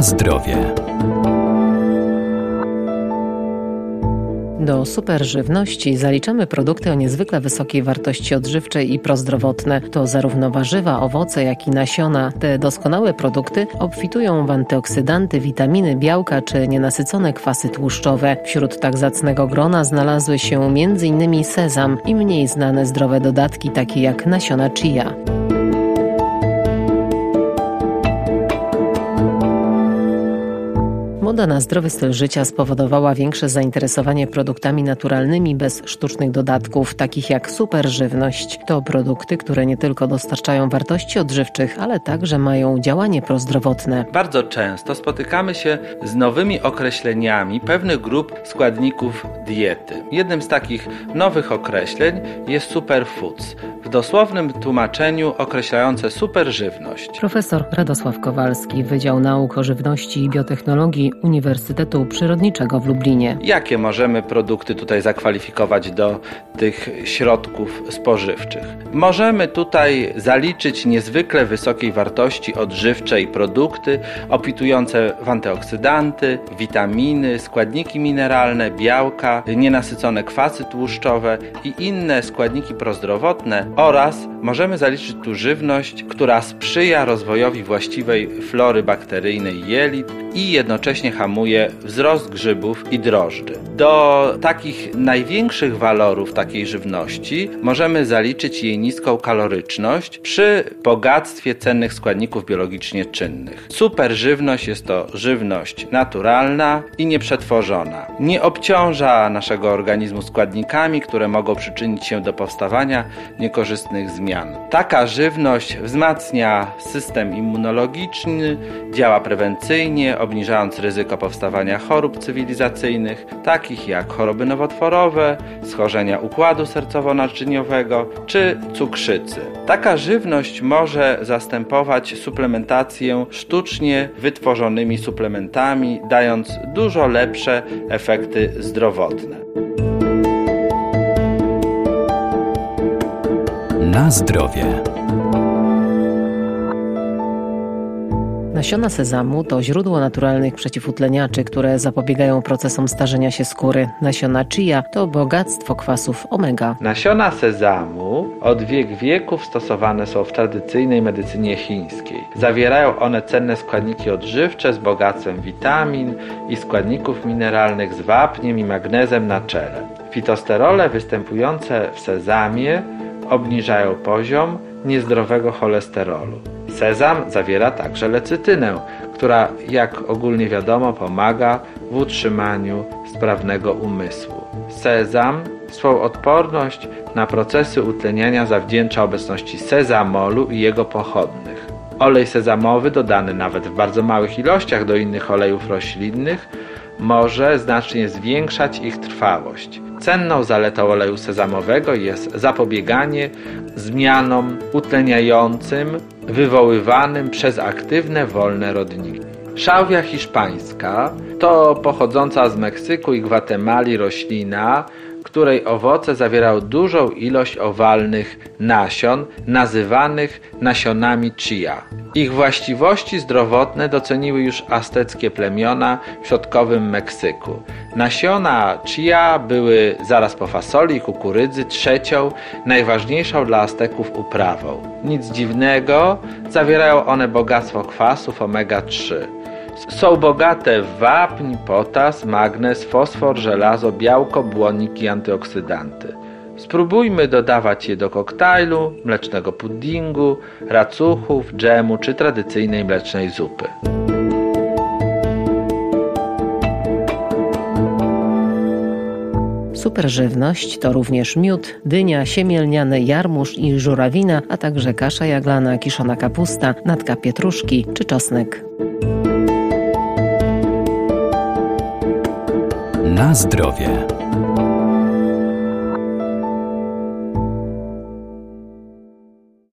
Na zdrowie. Do superżywności zaliczamy produkty o niezwykle wysokiej wartości odżywczej i prozdrowotne. To zarówno warzywa, owoce, jak i nasiona. Te doskonałe produkty obfitują w antyoksydanty, witaminy, białka czy nienasycone kwasy tłuszczowe. Wśród tak zacnego grona znalazły się m.in. sezam i mniej znane zdrowe dodatki takie jak nasiona chia. Moda na zdrowy styl życia spowodowała większe zainteresowanie produktami naturalnymi bez sztucznych dodatków, takich jak superżywność. To produkty, które nie tylko dostarczają wartości odżywczych, ale także mają działanie prozdrowotne. Bardzo często spotykamy się z nowymi określeniami pewnych grup składników diety. Jednym z takich nowych określeń jest superfoods, w dosłownym tłumaczeniu określające superżywność. Profesor Radosław Kowalski, Wydział Nauk o Żywności i Biotechnologii Uniwersytetu Przyrodniczego w Lublinie. Jakie możemy produkty tutaj zakwalifikować do tych środków spożywczych? Możemy tutaj zaliczyć niezwykle wysokiej wartości odżywczej produkty obfitujące w antyoksydanty, witaminy, składniki mineralne, białka, nienasycone kwasy tłuszczowe i inne składniki prozdrowotne oraz możemy zaliczyć tu żywność, która sprzyja rozwojowi właściwej flory bakteryjnej jelit i jednocześnie hamuje wzrost grzybów i drożdży. Do takich największych walorów takiej żywności możemy zaliczyć jej niską kaloryczność przy bogactwie cennych składników biologicznie czynnych. Superżywność jest to żywność naturalna i nieprzetworzona. Nie obciąża naszego organizmu składnikami, które mogą przyczynić się do powstawania niekorzystnych zmian. Taka żywność wzmacnia system immunologiczny, działa prewencyjnie, obniżając ryzyko powstawania chorób cywilizacyjnych, takich jak choroby nowotworowe, schorzenia układu sercowo-naczyniowego czy cukrzycy. Taka żywność może zastępować suplementację sztucznie wytworzonymi suplementami, dając dużo lepsze efekty zdrowotne. Na zdrowie. Nasiona sezamu to źródło naturalnych przeciwutleniaczy, które zapobiegają procesom starzenia się skóry. Nasiona chia to bogactwo kwasów omega. Nasiona sezamu od wiek wieków stosowane są w tradycyjnej medycynie chińskiej. Zawierają one cenne składniki odżywcze z bogactwem witamin i składników mineralnych z wapniem i magnezem na czele. Fitosterole występujące w sezamie obniżają poziom niezdrowego cholesterolu. Sezam zawiera także lecytynę, która, jak ogólnie wiadomo, pomaga w utrzymaniu sprawnego umysłu. Sezam swą odporność na procesy utleniania zawdzięcza obecności sezamolu i jego pochodnych. Olej sezamowy, dodany nawet w bardzo małych ilościach do innych olejów roślinnych, może znacznie zwiększać ich trwałość. Cenną zaletą oleju sezamowego jest zapobieganie zmianom utleniającym wywoływanym przez aktywne wolne rodniki. Szałwia hiszpańska to pochodząca z Meksyku i Gwatemali roślina, której owoce zawierały dużą ilość owalnych nasion, nazywanych nasionami chia. Ich właściwości zdrowotne doceniły już azteckie plemiona w środkowym Meksyku. Nasiona chia były zaraz po fasoli i kukurydzy trzecią, najważniejszą dla Azteków uprawą. Nic dziwnego, zawierają one bogactwo kwasów omega-3. Są bogate w wapń, potas, magnez, fosfor, żelazo, białko, błonnik i antyoksydanty. Spróbujmy dodawać je do koktajlu, mlecznego puddingu, racuchów, dżemu czy tradycyjnej mlecznej zupy. Superżywność to również miód, dynia, siemię lniane, jarmuż i żurawina, a także kasza jaglana, kiszona kapusta, natka pietruszki czy czosnek. Na zdrowie.